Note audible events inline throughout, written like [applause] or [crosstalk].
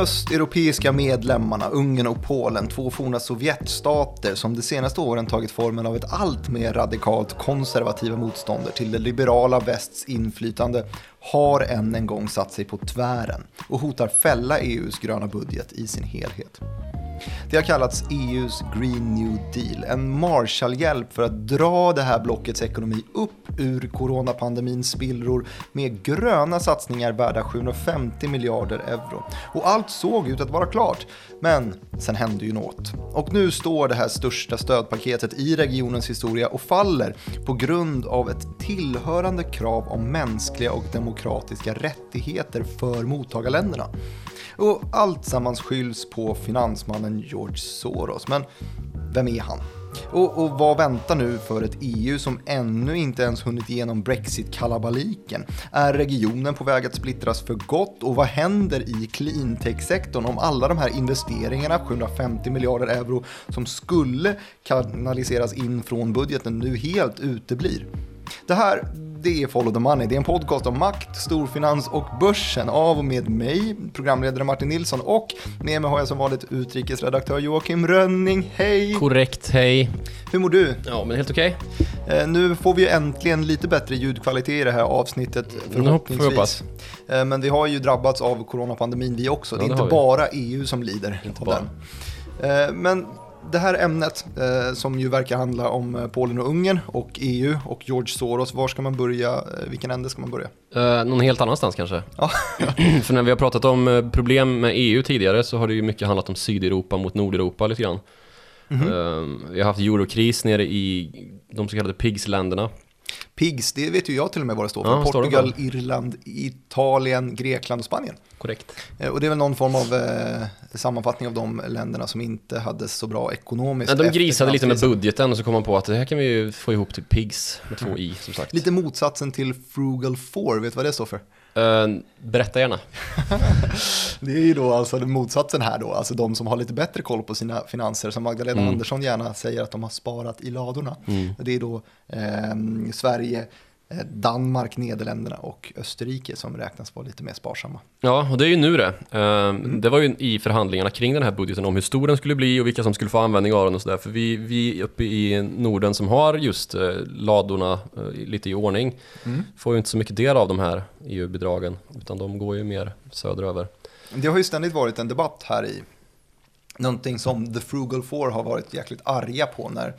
östeuropeiska medlemmarna, Ungern och Polen, två forna Sovjetstater som de senaste åren tagit formen av ett allt mer radikalt konservativa motstånd till det liberala västs inflytande, har än en gång satt sig på tvären och hotar fälla EUs gröna budget i sin helhet. Det har kallats EUs Green New Deal, en Marshallhjälp för att dra det här blockets ekonomi upp ur coronapandemins spillror med gröna satsningar värda 750 miljarder euro. Och allt såg ut att vara klart, men sen hände ju något. Och nu står det här största stödpaketet i regionens historia och faller på grund av ett tillhörande krav om mänskliga och demokratiska rättigheter för mottagarländerna. Och allt sammans skylls på finansmannen George Soros. Men vem är han? Och, och, vad väntar nu för ett EU som ännu inte ens hunnit igenom Brexit-kalabaliken? Är regionen på väg att splittras för gott? Och vad händer i cleantech-sektorn om alla de här investeringarna, 750 miljarder euro, som skulle kanaliseras in från budgeten nu helt uteblir? Det här det är Follow the Money. Det är en podcast om makt, storfinans och börsen av och med mig, programledare Martin Nilsson och med mig har jag som vanligt utrikesredaktör Joakim Rönning. Hej! Korrekt, hej. Hur mår du? Ja, men helt okej. Okay. Eh, nu får vi äntligen lite bättre ljudkvalitet i det här avsnittet förhoppningsvis. Eh, men vi har ju drabbats av coronapandemin vi också. Ja, det är inte bara EU som lider inte av bara. den. Eh, men det här ämnet eh, som ju verkar handla om eh, Polen och Ungern och EU och George Soros, var ska man börja? Eh, vilken ände ska man börja? Uh, någon helt annanstans kanske. Ja. [clears throat] För när vi har pratat om problem med EU tidigare så har det ju mycket handlat om Sydeuropa mot Nordeuropa lite grann. Mm -hmm. uh, vi har haft eurokris nere i de så kallade PIGS-länderna. PIGS, det vet ju jag till och med vad det står för. Ja, Portugal, det Irland, Italien, Grekland och Spanien. Korrekt. Eh, och det är väl någon form av eh, sammanfattning av de länderna som inte hade så bra ekonomiskt. Ja, de grisade lite med budgeten och så kom man på att det här kan vi ju få ihop till PIGS med två i som sagt. Lite motsatsen till Frugal 4, vet du vad det står för? Uh, berätta gärna. [laughs] det är ju då alltså motsatsen här då, alltså de som har lite bättre koll på sina finanser, som Magdalena mm. Andersson gärna säger att de har sparat i ladorna. Mm. Det är då eh, Sverige, Eh, Danmark, Nederländerna och Österrike som räknas vara lite mer sparsamma. Ja, och det är ju nu det. Ehm, mm. Det var ju i förhandlingarna kring den här budgeten om hur stor den skulle bli och vilka som skulle få användning av den och sådär. För vi, vi uppe i Norden som har just eh, ladorna eh, lite i ordning mm. får ju inte så mycket del av de här EU-bidragen utan de går ju mer söderöver. Det har ju ständigt varit en debatt här i någonting som The Frugal Four har varit jäkligt arga på när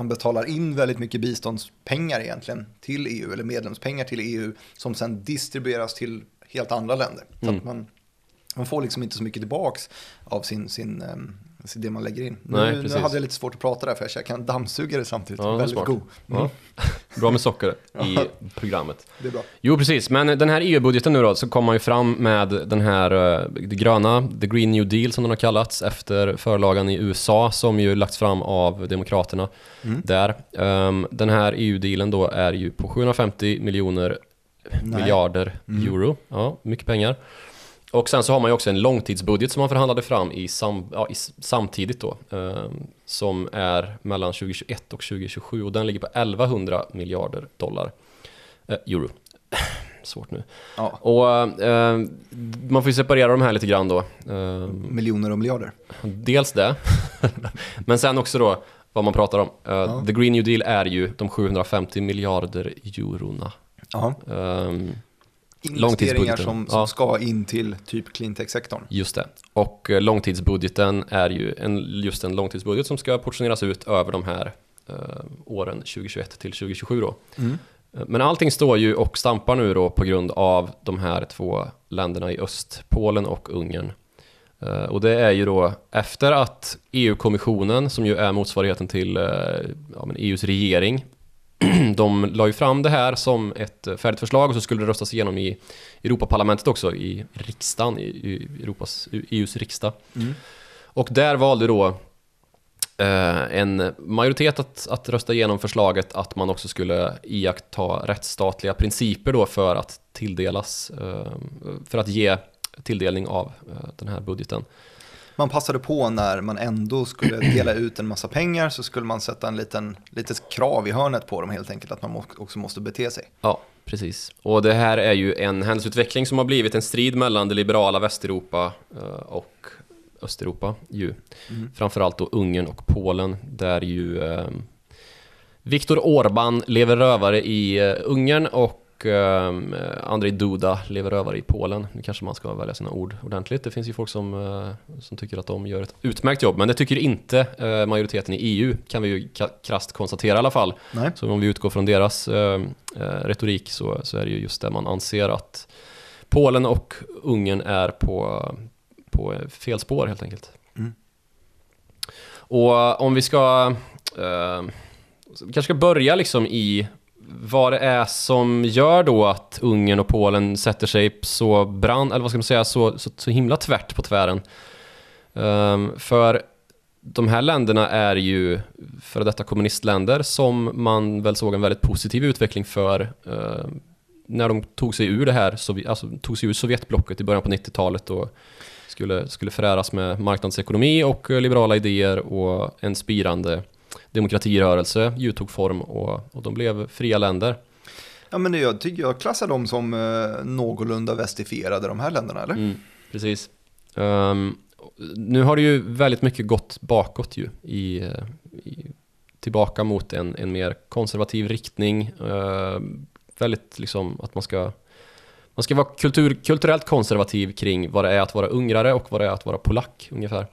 man betalar in väldigt mycket biståndspengar egentligen till EU, eller medlemspengar till EU, som sen distribueras till helt andra länder. Så mm. att man, man får liksom inte så mycket tillbaks av sin, sin um, det man lägger in. Nej, nu, nu, hade jag lite svårt att prata där för jag käkade en dammsugare samtidigt. Ja, Väldigt smart. god. Mm. Ja. Bra med socker [laughs] i programmet. Det är bra. Jo, precis. Men den här EU-budgeten nu då, så kom man ju fram med den här uh, det gröna, the green new deal som den har kallats, efter förlagan i USA som ju lagts fram av Demokraterna mm. där. Um, den här EU-dealen då är ju på 750 miljoner Nej. miljarder mm. euro. Ja, mycket pengar. Och sen så har man ju också en långtidsbudget som man förhandlade fram i, sam, ja, i samtidigt då. Eh, som är mellan 2021 och 2027 och den ligger på 1100 miljarder dollar. Eh, euro. [laughs] Svårt nu. Ja. Och eh, man får ju separera de här lite grann då. Eh, Miljoner och miljarder. Dels det. [laughs] Men sen också då vad man pratar om. Uh, ja. The Green New Deal är ju de 750 miljarder eurona. Um, investeringar som, som ja. ska in till typ cleantech-sektorn. Just det. Och eh, långtidsbudgeten är ju en, just en långtidsbudget som ska portioneras ut över de här eh, åren 2021 till 2027 då. Mm. Eh, men allting står ju och stampar nu då på grund av de här två länderna i öst, Polen och Ungern. Uh, och det är ju då efter att EU-kommissionen, som ju är motsvarigheten till uh, ja, EUs regering, [clears throat] de la ju fram det här som ett färdigt förslag och så skulle det röstas igenom i Europaparlamentet också, i riksdagen, i Europas, EUs riksdag. Mm. Och där valde då eh, en majoritet att, att rösta igenom förslaget att man också skulle iaktta rättsstatliga principer då för att tilldelas, eh, för att ge tilldelning av eh, den här budgeten. Man passade på när man ändå skulle [clears throat] dela ut en massa pengar så skulle man sätta en liten litet krav i hörnet på dem helt enkelt att man också måste bete sig. Ja, precis. Och det här är ju en händelseutveckling som har blivit en strid mellan det liberala Västeuropa eh, och Östeuropa ju. Mm. Framförallt då Ungern och Polen där ju eh, Viktor Orban lever rövare i eh, Ungern och eh, Andrei Duda lever rövare i Polen. Nu kanske man ska välja sina ord ordentligt. Det finns ju folk som, eh, som tycker att de gör ett utmärkt jobb, men det tycker inte eh, majoriteten i EU, kan vi ju krasst konstatera i alla fall. Nej. Så om vi utgår från deras eh, eh, retorik så, så är det ju just det man anser att Polen och Ungern är på, på fel spår helt enkelt. Mm. Och om vi ska eh, kanske ska börja liksom i vad det är som gör då att Ungern och Polen sätter sig så brand, eller vad ska man säga, så, så, så himla tvärt på tvären. Um, för de här länderna är ju före detta kommunistländer som man väl såg en väldigt positiv utveckling för uh, när de tog sig ur det här, alltså tog sig ur Sovjetblocket i början på 90-talet och skulle, skulle föräras med marknadsekonomi och liberala idéer och en spirande demokratirörelse ju tog form och, och de blev fria länder. Ja, men jag tycker jag klassar dem som eh, någorlunda västifierade, de här länderna, eller? Mm, precis. Um, nu har det ju väldigt mycket gått bakåt ju, i, i tillbaka mot en, en mer konservativ riktning. Uh, väldigt liksom att man ska man ska vara kultur, kulturellt konservativ kring vad det är att vara ungrare och vad det är att vara polack ungefär.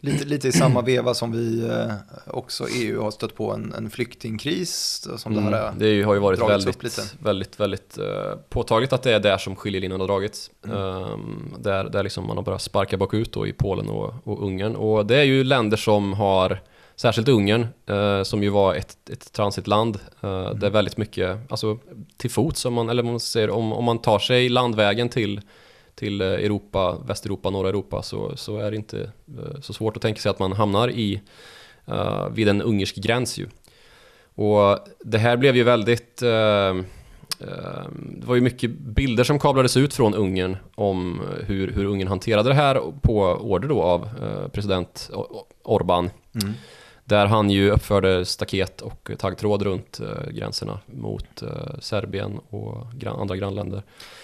Lite, lite i samma veva som vi eh, också EU har stött på en, en flyktingkris. Som mm, det, här det har ju varit väldigt, väldigt, väldigt uh, påtagligt att det är där som skiljelinjen har dragits. Mm. Um, där där liksom man har börjat sparka bakut då i Polen och, och Ungern. Och det är ju länder som har Särskilt Ungern, uh, som ju var ett, ett transitland, uh, mm. där väldigt mycket, alltså till fots, om man, eller man säger, om, om man tar sig landvägen till till eh, Europa, Västeuropa, norra Europa så, så är det inte eh, så svårt att tänka sig att man hamnar i, uh, vid en ungersk gräns ju. Och det här blev ju väldigt uh, det var ju mycket bilder som kablades ut från Ungern om hur, hur Ungern hanterade det här på order då av president Orbán. Mm. Där han ju uppförde staket och taggtråd runt gränserna mot Serbien och andra grannländer.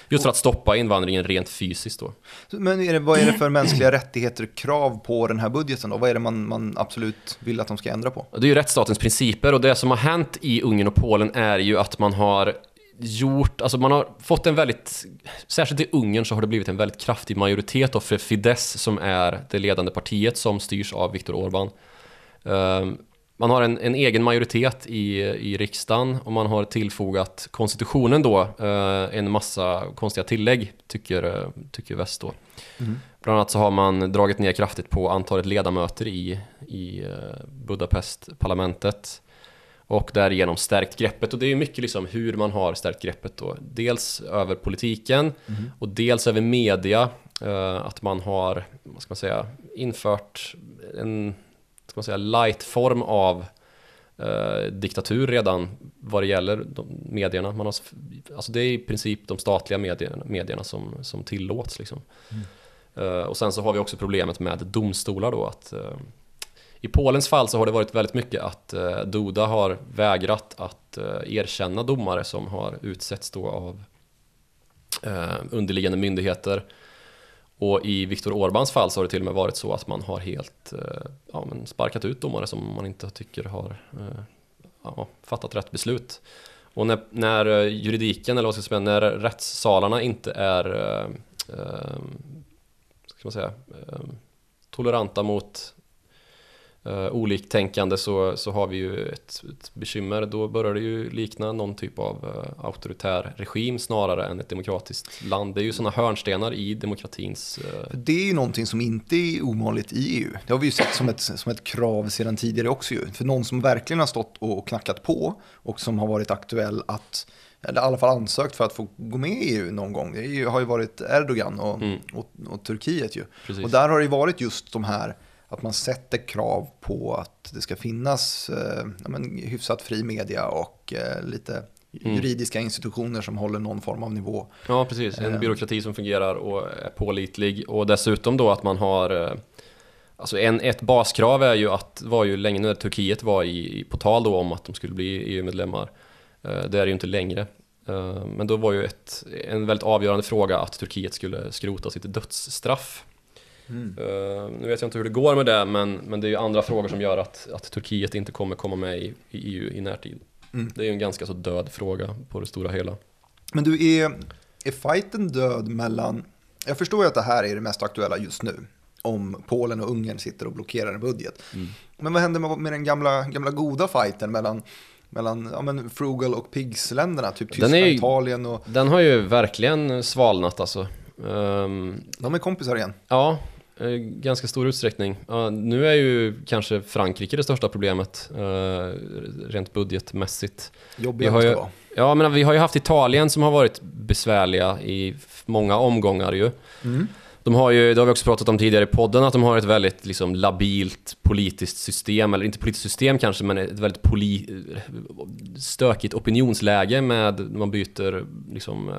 Just för att stoppa invandringen rent fysiskt då. Men är det, vad är det för mänskliga rättigheter krav på den här budgeten då? Vad är det man, man absolut vill att de ska ändra på? Det är ju rättsstatens principer och det som har hänt i Ungern och Polen är ju att man har gjort, alltså man har fått en väldigt, särskilt i Ungern så har det blivit en väldigt kraftig majoritet då för Fidesz som är det ledande partiet som styrs av Viktor Orbán. Um, man har en, en, egen majoritet i, i riksdagen och man har tillfogat konstitutionen då eh, en massa konstiga tillägg, tycker, eh, tycker väst då. Mm. Bland annat så har man dragit ner kraftigt på antalet ledamöter i, i eh, Budapest-parlamentet och därigenom stärkt greppet och det är mycket liksom hur man har stärkt greppet då. Dels över politiken mm. och dels över media, att man har, vad ska man säga, infört en ska man säga, light-form av eh, diktatur redan vad det gäller de medierna. Man har, alltså det är i princip de statliga medierna, medierna som, som tillåts. Liksom. Mm. Uh, och sen så har vi också problemet med domstolar då. Att, uh, I Polens fall så har det varit väldigt mycket att uh, Duda har vägrat att erkänna domare som har utsetts då av underliggande myndigheter. Och i Viktor Orbans fall så har det till och med varit så att man har helt eh, ja, men sparkat ut domare som man inte tycker har eh, ja, fattat rätt beslut. Och när, när eh, juridiken, eller vad ska jag säga, när rättssalarna inte är eh, eh ska man säga, eh, toleranta mot uh, oliktänkande så, så har vi ju ett, ett bekymmer. Då börjar det ju likna någon typ av uh, auktoritär regim snarare än ett demokratiskt land. Det är ju sådana hörnstenar i demokratins... Uh... Det är ju någonting som inte är ovanligt i EU. Det har vi ju sett som ett, som ett krav sedan tidigare också ju. För någon som verkligen har stått och knackat på och som har varit aktuell att eller i alla fall ansökt för att få gå med i EU någon gång. Det har ju varit Erdogan och, mm. och, och Turkiet ju. Precis. Och där har det varit just de här att man sätter krav på att det ska finnas eh, ja, men, hyfsat fri media och eh, lite juridiska institutioner som håller någon form av nivå. Ja, precis. En Eh. byråkrati som fungerar och är pålitlig. Och dessutom då att man har... eh, Alltså en, ett baskrav är ju att, var ju länge när Turkiet var i, på tal då om att de skulle bli EU-medlemmar. Eh, Det är det ju inte längre. Men då var ju ett, en väldigt avgörande fråga att Turkiet skulle skrota sitt dödsstraff. Mm. Eh, Nu vet jag inte hur det går med det, men, men det är ju andra frågor som gör att, att Turkiet inte kommer komma med i, i EU i närtid. Mm. Det är ju en ganska så död fråga på det stora hela. Men du, är, är fighten död mellan... Jag förstår ju att det här är det mest aktuella just nu. Om Polen och Ungern sitter och blockerar en budget. Mm. Men vad händer med, med den gamla, gamla goda fighten mellan, mellan ja, men frugal och pigs-länderna? Typ Den Tyskland, är ju- Italien och... Den har ju verkligen svalnat alltså. Ehm, De är kompisar igen. ja, ganska stor utsträckning. Nu är ju kanske Frankrike det största problemet, eh, rent budgetmässigt. Jobbiga Vi ju- ska. Ja, men vi har ju haft Italien som har varit besvärliga i många omgångar ju. Mm. De har ju, det har vi också pratat om tidigare i podden, att de har ett väldigt liksom, labilt politiskt system, eller inte politiskt system kanske, men ett väldigt poli, stökigt opinionsläge med, man byter liksom, eh,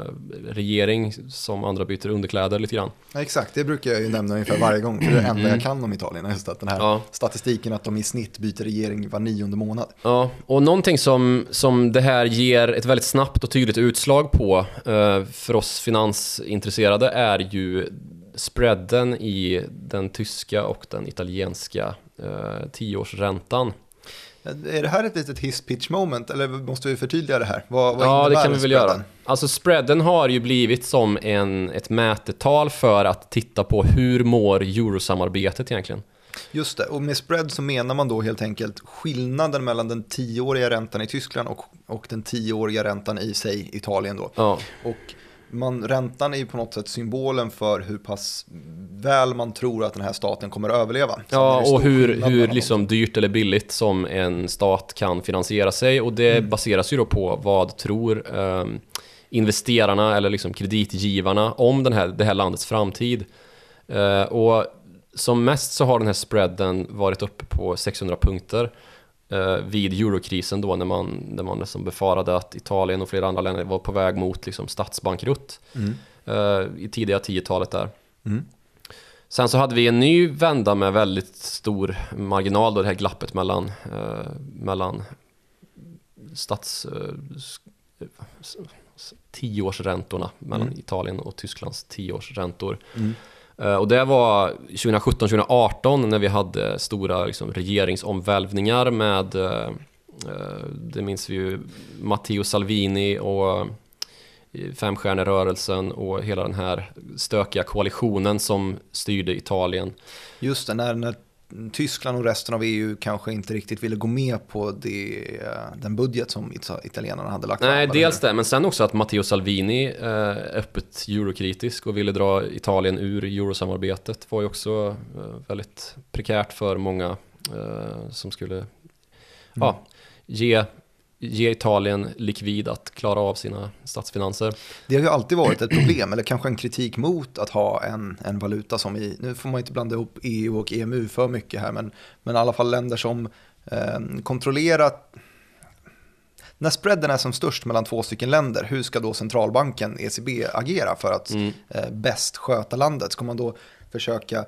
regering som andra byter underkläder lite grann. Ja, exakt, det brukar jag ju nämna ungefär varje gång. För det enda jag kan om Italien är just att den här Ja. statistiken att de i snitt byter regering var nionde månad. Ja, och någonting som, som det här ger ett väldigt snabbt och tydligt utslag på eh, för oss finansintresserade är ju spreaden i den tyska och den italienska eh, tioårsräntan. Är det här ett litet hiss-pitch moment eller måste vi förtydliga det här? Vad, vad Ja, det kan vi väl spreaden? göra. Alltså spreaden har ju blivit som en, ett mätetal för att titta på hur mår eurosamarbetet egentligen. Just det, och med spread så menar man då helt enkelt skillnaden mellan den tioåriga räntan i Tyskland och, och den tioåriga räntan i sig Italien då. Ja, Och man, räntan är ju på något sätt symbolen för hur pass väl man tror att den här staten kommer att överleva. Är Ja, och hur, hur liksom dyrt eller billigt som en stat kan finansiera sig. Och det Mm. baseras ju då på vad tror ehm, investerarna eller liksom kreditgivarna om den här, det här landets framtid. Eh, och som mest så har den här spreaden varit uppe på 600 punkter eh, vid eurokrisen då när man, när man liksom befarade att Italien och flera andra länder var på väg mot liksom statsbankrutt Mm. eh, i tidiga 10-talet där. Mm. Sen så hade vi en ny vända med väldigt stor marginal då det här glappet mellan, eh, mellan stats... Eh, tioårsräntorna mellan Mm. Italien och Tysklands tioårsräntor. Mm. Eh, och det var 2017-2018 när vi hade stora liksom, regeringsomvälvningar med, eh, eh, det minns vi ju, Matteo Salvini och Femstjärnerörelsen och hela den här stökiga koalitionen som styrde Italien. Just det, när, när Tyskland och resten av EU kanske inte riktigt ville gå med på det, den budget som ita- italienarna hade lagt Nej, dels det, men sen också att Matteo Salvini är öppet eurokritisk och ville dra Italien ur eurosamarbetet var ju också eh, väldigt prekärt för många eh, som skulle ja, ge, ge Italien likvid att klara av sina statsfinanser. Det har ju alltid varit ett [clears throat] problem, eller kanske en kritik mot att ha en, en valuta som i, nu får man inte blanda ihop EU och EMU för mycket här, men, men i alla fall länder som eh, kontrollerat när spreaden är som störst mellan två stycken länder, hur ska då centralbanken, ECB, agera för att Mm. eh, bäst sköta landet? Ska man då försöka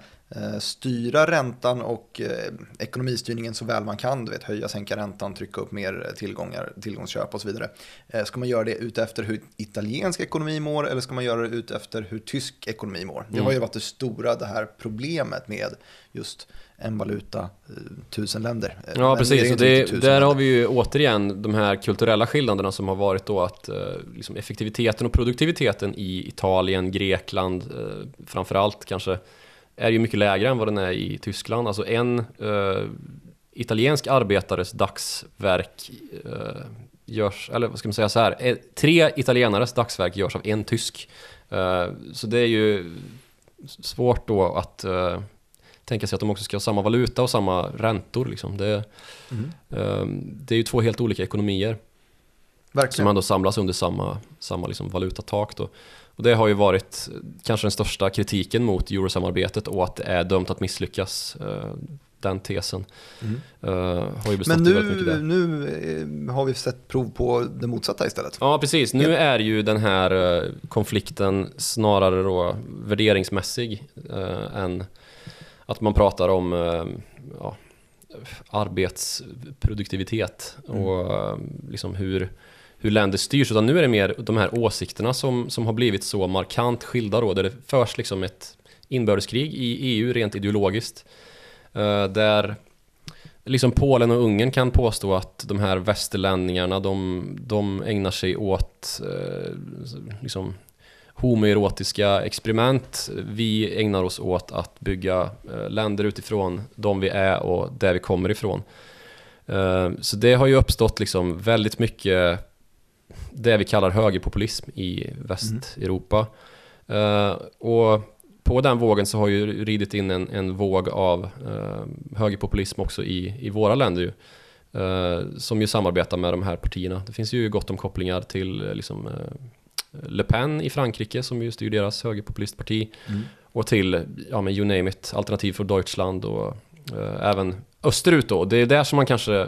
styra räntan och eh, ekonomistyrningen så väl man kan, du vet höja, sänka räntan, trycka upp mer tillgångar, tillgångsköp och så vidare. Eh, ska man göra det utefter hur italiensk ekonomi mår eller ska man göra det utefter hur tysk ekonomi mår? Det har ju varit det stora, det här problemet med just en valuta, eh, tusen länder. Eh, men Ja, är precis. det, där har länder. vi ju återigen de här kulturella skillnaderna som har varit då att eh, liksom effektiviteten och produktiviteten i Italien, Grekland eh, framförallt kanske är ju mycket lägre än vad den är i Tyskland. Alltså en eh, italiensk arbetares dagsverk eh, görs, eller vad ska man säga så här, tre italienares dagsverk görs av en tysk. Eh, så det är ju svårt då att eh, tänka sig att de också ska ha samma valuta och samma räntor. Liksom. Det, Mm. eh, det är ju två helt olika ekonomier. Verkligen. Som ändå samlas under samma, samma liksom valutatak då. Och det har ju varit kanske den största kritiken mot eurosamarbetet och att det är dömt att misslyckas. eh, Den tesen Mm. eh, har ju bestått Men nu, nu eh, har vi sett prov på det motsatta istället. Ja, precis. Nu är ju den här konflikten snarare då värderingsmässig än att man pratar om ja, arbetsproduktivitet och eh, liksom hur, hur länder styrs. Utan nu är det mer de här åsikterna som, som har blivit så markant skilda då, där det förs liksom ett inbördeskrig i EU rent ideologiskt. Eh, där liksom Polen och Ungern kan påstå att de här västerlänningarna de, de ägnar sig åt eh, liksom homoerotiska experiment. Vi ägnar oss åt att bygga eh, länder utifrån de vi är och där vi kommer ifrån. Så det har ju uppstått liksom väldigt mycket det vi kallar högerpopulism i Västeuropa. Eh, och på den vågen så har ju ridit in en, en våg av eh, högerpopulism också i, i våra länder ju. Eh, som ju samarbetar med de här partierna. Det finns ju gott om kopplingar till liksom, Le Pen i Frankrike som ju styr deras högerpopulistparti. Mm. Och till, ja men you name it, Alternativ för Deutschland och eh, även österut då. Det är där som man kanske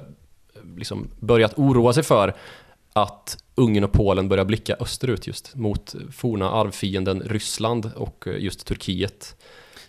liksom börjat oroa sig för att Ungern och Polen börjar blicka österut just mot forna arvfienden Ryssland och eh, just Turkiet.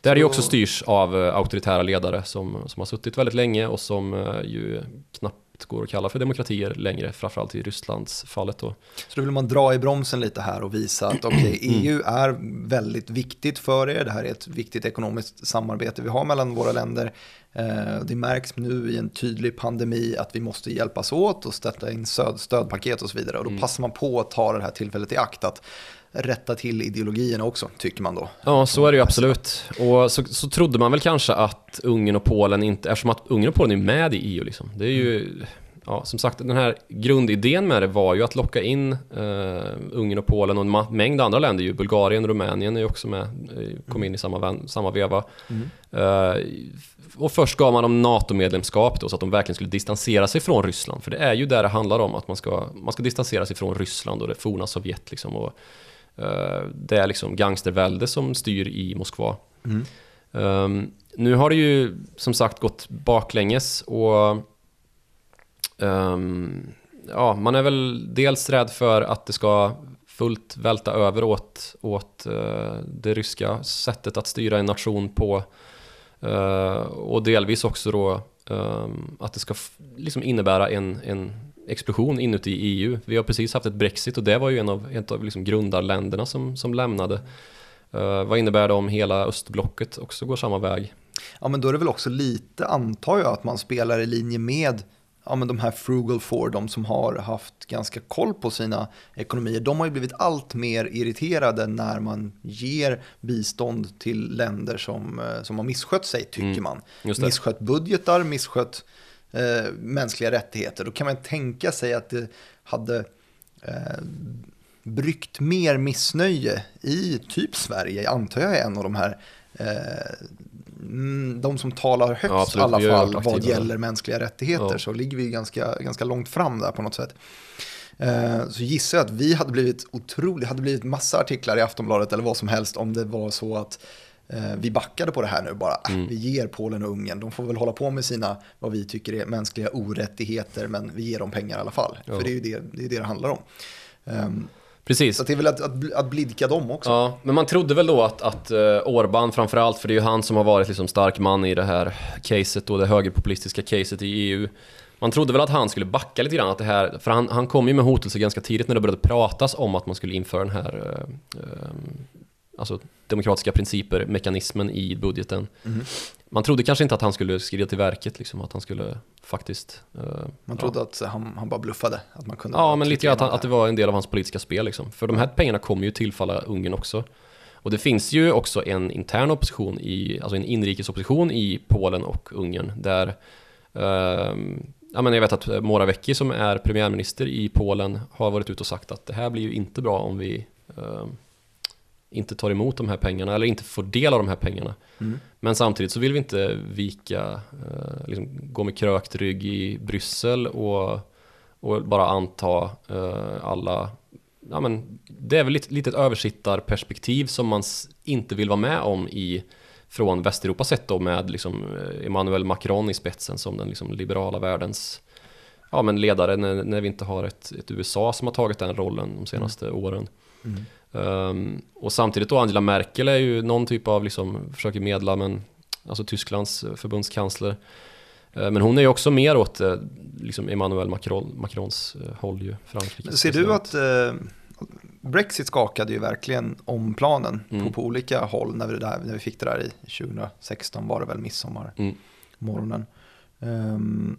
Där det ju Så- också styrs av eh, auktoritära ledare som, som har suttit väldigt länge och som eh, ju knappt går att kalla för demokratier längre, framförallt i Rysslands fallet då. Så då vill man dra i bromsen lite här och visa att okej, EU är väldigt viktigt för er. Det här är ett viktigt ekonomiskt samarbete vi har mellan våra länder. Eh, Det märks nu i en tydlig pandemi att vi måste hjälpas åt och stötta in stöd, stödpaket och så vidare. Och då passar man på att ta det här tillfället i akt att rätta till ideologierna också, tycker man då. Ja, så är det ju absolut. Och så, så trodde man väl kanske att Ungern och Polen inte, eftersom att Ungern och Polen är med i EU liksom. Det är ju, ja, som sagt, den här grundidén med det var ju att locka in eh, Ungern och Polen och en mängd andra länder ju. Bulgarien och Rumänien är också med, eh, kom in i samma, samma veva. Eh, och först gav man dem NATO-medlemskap då, så att de verkligen skulle distansera sig från Ryssland. För det är ju där det handlar om, att man ska, man ska distansera sig från Ryssland och det forna Sovjet liksom. Och, eh, det är liksom gangstervälde som styr i Moskva. Mm. Ehm, nu har det ju som sagt gått baklänges och Ehm, ja, man är väl dels rädd för att det ska fullt välta över åt, åt eh, det ryska sättet att styra en nation på eh, och delvis också då ehm, att det ska liksom innebära en, en explosion inuti EU. Vi har precis haft ett Brexit och det var ju en av, en av liksom grundarländerna som, som lämnade. Uh, vad innebär det om hela östblocket också går samma väg? Ja, men då är det väl också lite, antar jag, att man spelar i linje med ja, men de här frugal four, de som har haft ganska koll på sina ekonomier. De har ju blivit allt mer irriterade när man ger bistånd till länder som, eh, som har misskött sig, tycker Mm, man. Misskött budgetar, misskött eh, mänskliga rättigheter. Då kan man tänka sig att det hade eh, bryggt mer missnöje i typ Sverige, antar jag är en av de här eh, de som talar högst Ja, absolut. i alla fall vad aktiva. gäller mänskliga rättigheter Ja. så ligger vi ganska, ganska långt fram där på något sätt. Eh, Så gissar jag att vi hade blivit otroligt, hade blivit massa artiklar i Aftonbladet eller vad som helst om det var så att eh, vi backade på det här nu bara. Äh, Mm. Vi ger Polen och Ungern, de får väl hålla på med sina, vad vi tycker är mänskliga orättigheter, men vi ger dem pengar i alla fall. Ja. För det är ju det det, är det, det handlar om. Ehm, Precis. Så det är väl att, att, att blidka dem också. Ja, men man trodde väl då att, att uh, Orban framförallt, för det är ju han som har varit liksom stark man i det här caset då, det högerpopulistiska caset i EU. Man trodde väl att han skulle backa lite grann, att det här, för han, han kom ju med hotelser ganska tidigt när det började pratas om att man skulle införa den här eh, eh, alltså demokratiska principer, mekanismen i budgeten. Mhm. Man trodde kanske inte att han skulle skrida till verket, liksom, att han skulle faktiskt... eh, Man trodde att han, han bara bluffade. Att man kunde Ja, men lite grann att, han- att det var en del av hans politiska spel liksom. För de här pengarna kommer ju tillfalla Ungern också. Och det finns ju också en intern opposition, i, alltså en inrikesopposition i Polen och Ungern. Där, ehm, ja men jag vet att Morawiecki som är premiärminister i Polen har varit ute och sagt att det här blir ju inte bra om vi ehm, inte tar emot de här pengarna eller inte får del av de här pengarna. Mm. Men samtidigt så vill vi inte vika, eh, liksom, gå med krökt rygg i Bryssel och, och bara anta eh, alla Ja, men det är väl lite, lite ett översittarperspektiv som man inte vill vara med om i från Västeuropa sett då med liksom eh, Emmanuel Macron i spetsen som den liksom liberala världens ja, men ledare när, när vi inte har ett, ett, USA som har tagit den rollen de senaste mm. åren. Mm. Um, och samtidigt då Angela Merkel är ju någon typ av, liksom, försöker medla, men alltså Tysklands förbundskansler. Uh, men hon är ju också mer åt uh, liksom Emmanuel Macron, Macrons håll ju, Frankrike. Ser du att Brexit skakade ju verkligen om planen mm. på, på, olika håll när vi, där, när vi fick det där i 2016 var det väl midsommarmorgonen. Mm. Um,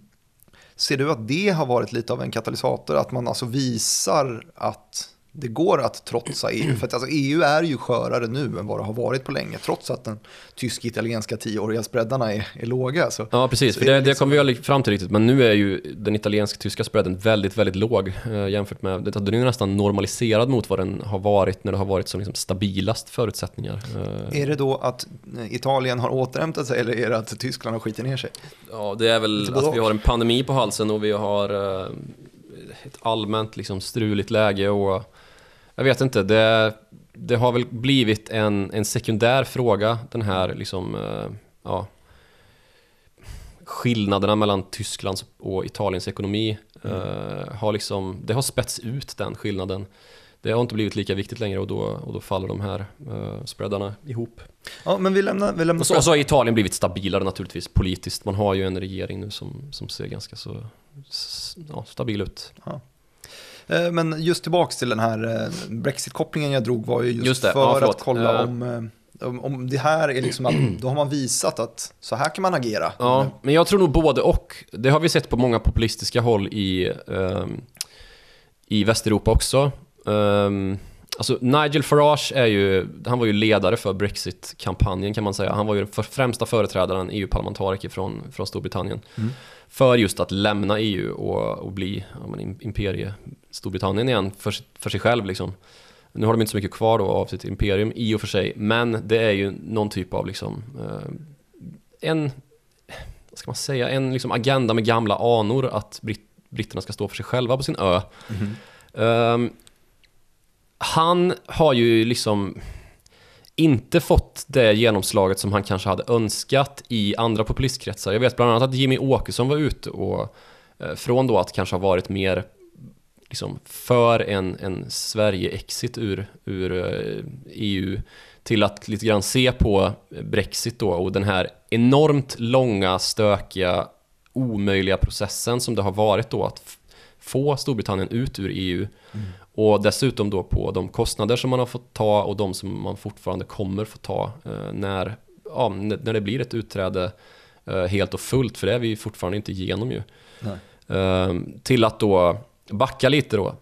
ser du att det har varit lite av en katalysator? Att man alltså visar att det går att trotsa EU. För att alltså EU är ju skörare nu än vad det har varit på länge. Trots att den tysk-italienska tioåriga spreadarna är, är låga. Så, ja, precis. För det, liksom... det kommer vi aldrig fram till riktigt. Men nu är ju den italiensk-tyska spreaden väldigt, väldigt låg eh, jämfört med... Den är nästan normaliserad mot vad den har varit när det har varit som liksom stabilast förutsättningar. Eh. Är det då att Italien har återhämtat sig eller är det att Tyskland har skitit ner sig? Ja, det är väl att vi har en pandemi på halsen och vi har eh, ett allmänt liksom struligt läge och jag vet inte, det, det har väl blivit en, en sekundär fråga den här liksom, eh, ja, skillnaderna mellan Tysklands och Italiens ekonomi mm. uh, har liksom, det har spets ut den skillnaden. Det har inte blivit lika viktigt längre och då, och då faller de här uh, spreadarna ihop. Ja, men vi lämnar, vi lämnar och, så, och så har Italien blivit stabilare naturligtvis politiskt. Man har ju en regering nu som, som ser ganska så ja, stabil ut. Ja. Eh, men just tillbaks till den här eh, Brexit-kopplingen jag drog var ju just, just för ja, att kolla eh, om om det här är liksom att [clears throat] då har man visat att så här kan man agera. Ja, men jag tror nog både och. Det har vi sett på många populistiska håll i, um, i Västeuropa också. Um, alltså Nigel Farage är ju, han var ju ledare för Brexit-kampanjen kan man säga. Han var ju den för, främsta företrädaren, EU-parlamentariker från, från Storbritannien. Mm. För just att lämna EU och, och bli ja, men, imperie Storbritannien igen för, för sig själv liksom. Nu har de inte så mycket kvar då av sitt imperium i och för sig, men det är ju någon typ av liksom eh, en, vad ska man säga, en liksom agenda med gamla anor att britt, britterna ska stå för sig själva på sin ö. Mm um, han har ju liksom inte fått det genomslaget som han kanske hade önskat i andra populistkretsar. Jag vet bland annat att Jimmy Åkesson var ute och eh, från då att kanske ha varit mer liksom för en, en Sverige-exit ur, ur eh, EU till att lite grann se på Brexit då och den här enormt långa, stökiga, omöjliga processen som det har varit då att få Storbritannien ut ur EU mm och dessutom då på de kostnader som man har fått ta och de som man fortfarande kommer få ta eh, när, ja, när det blir ett utträde eh, helt och fullt, för det är vi fortfarande inte igenom ju. Eh, till att då backa lite då,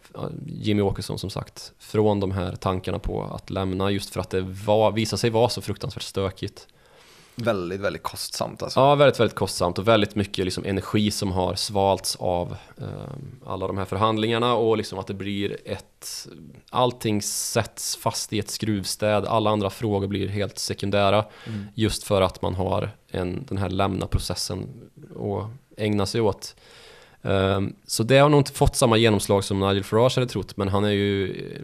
Jimmy Åkesson som sagt, från de här tankarna på att lämna just för att det var, visade sig vara så fruktansvärt stökigt. Väldigt, väldigt kostsamt alltså. Ja, väldigt, väldigt kostsamt och väldigt mycket liksom energi som har svalts av eh, alla de här förhandlingarna och liksom att det blir ett... Allting sätts fast i ett skruvstäd, alla andra frågor blir helt sekundära mm. just för att man har en, den här lämna processen och ägna sig åt. Um, så det har nog inte fått samma genomslag som Nigel Farage hade trott, men han är ju eh,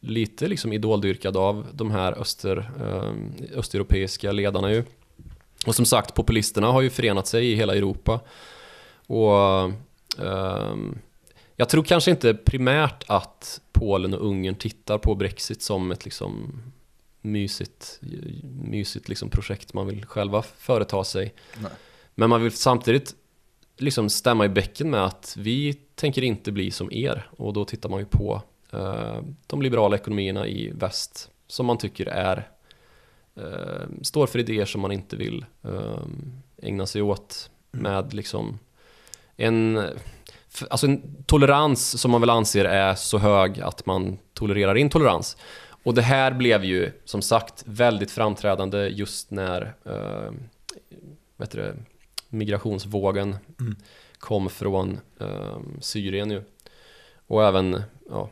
lite liksom idoldyrkad av de här öster, um, östeuropeiska ledarna ju. Och som sagt, populisterna har ju förenat sig i hela Europa. Och um, jag tror kanske inte primärt att Polen och Ungern tittar på Brexit som ett liksom mysigt, mysigt liksom projekt man vill själva företa sig. Nej. Men man vill samtidigt liksom stämma i bäcken med att vi tänker inte bli som er och då tittar man ju på uh, de liberala ekonomierna i väst som man tycker är står för idéer som man inte vill uh, ägna sig åt mm. med liksom en alltså en tolerans som man väl anser är så hög att man tolererar intolerans. Och det här blev ju som sagt väldigt framträdande just när uh, vet du, migrationsvågen mm. kom från eh, Syrien nu. Och även ja,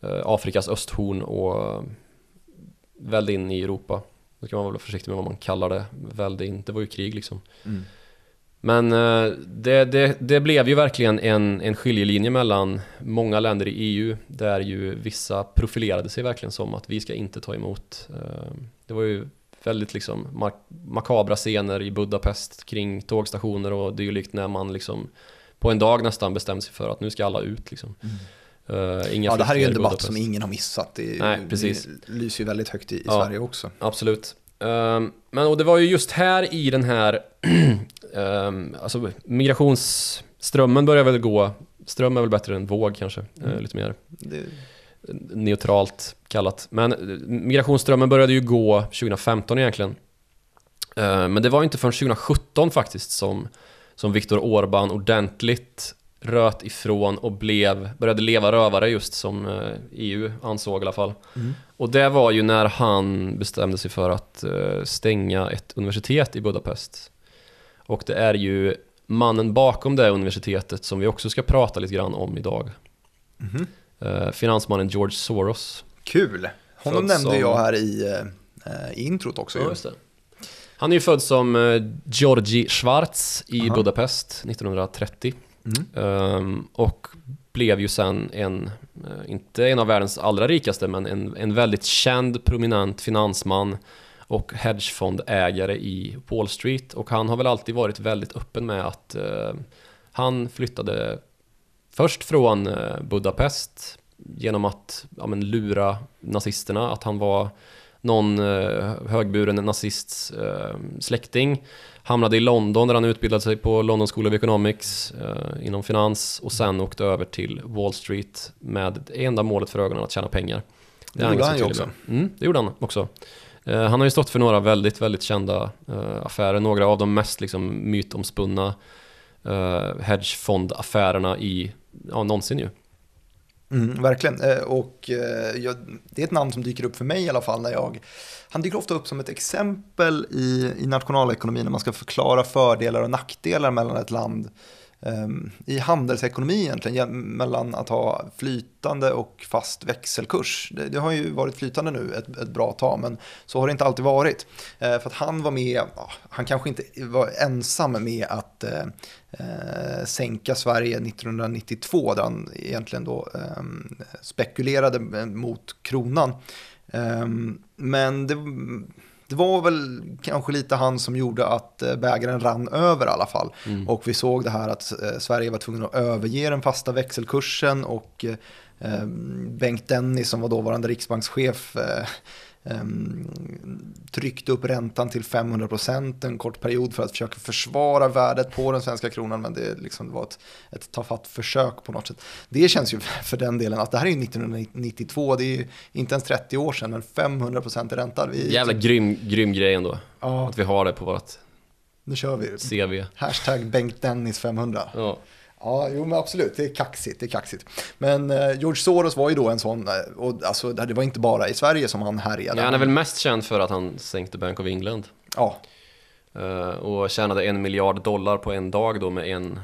eh, Afrikas östhorn och välde in i Europa. Då kan man vara försiktig med vad man kallar det, välde in, det var ju krig liksom. Mm. Men eh, det, det, det blev ju verkligen en, en skiljelinje mellan många länder i EU där ju vissa profilerade sig verkligen som att vi ska inte ta emot. Eh, det var ju väldigt liksom mak- makabra scener i Budapest kring tågstationer och dylikt när man liksom på en dag nästan bestämde sig för att nu ska alla ut liksom. Eh, inga Ja, det här är ju en debatt som ingen har missat. Det, Nej, precis. det lyser ju väldigt högt i, i Ja. Sverige också. Absolut. Ehm, men och det var ju just här i den här um, [clears throat] alltså migrationsströmmen börjar väl gå, ström är väl bättre än våg kanske, eh, lite mer Det, neutralt kallat. Men eh, migrationsströmmen började ju gå 2015 egentligen. Eh, men det var inte förrän 2017 faktiskt som, som Viktor Orbán ordentligt röt ifrån och blev, började leva rövare just som eh, EU ansåg i alla fall. mm. Och det var ju när han bestämde sig för att eh, stänga ett universitet i Budapest. Och det är ju mannen bakom det universitetet som vi också ska prata lite grann om idag. Eh, finansmannen George Soros. Kul! Honom nämnde som- jag här i, eh, introt också. ju. det. Han är ju född som eh, Georgi Schwarz i Aha. Budapest 1930. Mm. Och blev ju sen en, eh, inte en av världens allra rikaste, men en, en väldigt känd, prominent finansman och hedgefondägare i Wall Street. Och han har väl alltid varit väldigt öppen med att uh, han flyttade först från eh, Budapest genom att ja, men, lura nazisterna, att han var någon eh, högburen nazists eh, släkting. Hamnade i London där han utbildade sig på London School of Economics eh, inom finans och sen åkte över till Wall Street med det enda målet för ögonen att tjäna pengar. Det är gjorde han ju också. Mm, det gjorde han också. Eh, han har ju stått för några väldigt, väldigt kända affärer. Några av de mest liksom, mytomspunna hedgefondaffärerna i, ja, någonsin ju. Mm, verkligen. Eh, och eh, jag, det är ett namn som dyker upp för mig i alla fall när jag... Han dyker ofta upp som ett exempel i, i nationalekonomin när man ska förklara fördelar och nackdelar mellan ett land Ehm, i handelsekonomi egentligen, mellan att ha flytande och fast växelkurs. Det, det har ju varit flytande nu ett, ett bra tag, men så har det inte alltid varit. Eh, för att han var med, han kanske inte var ensam med att eh, eh sänka Sverige 1992, där han egentligen då ehm, eh, spekulerade mot kronan. Eh, men det, det var väl kanske lite han som gjorde att eh, bägaren rann över i alla fall. Mm. Och vi såg det här att eh, Sverige var tvungen att överge den fasta växelkursen och eh, Bengt Dennis som var dåvarande riksbankschef tryckte upp räntan till 500% en kort period för att försöka försvara värdet på den svenska kronan men det liksom var ett, ett tafatt försök på något sätt. Det känns ju [laughs] för den delen att det här är ju 1992, det är ju inte ens 30 år sedan men 500% i ränta. Vi, Jävla grym, grym grej ändå. Ja, Att vi har det på vårt nu kör vi. CV. Hashtag Bengt Dennis 500. Ja. Ja, jo men absolut, det är kaxigt, det är kaxigt. Men eh, George Soros var ju då en sån, eh, och alltså det var inte bara i Sverige som han härjade. Ja, han är väl mest känd för att han sänkte Bank of England. Ja, Eh, och tjänade en miljard dollar på en dag då med en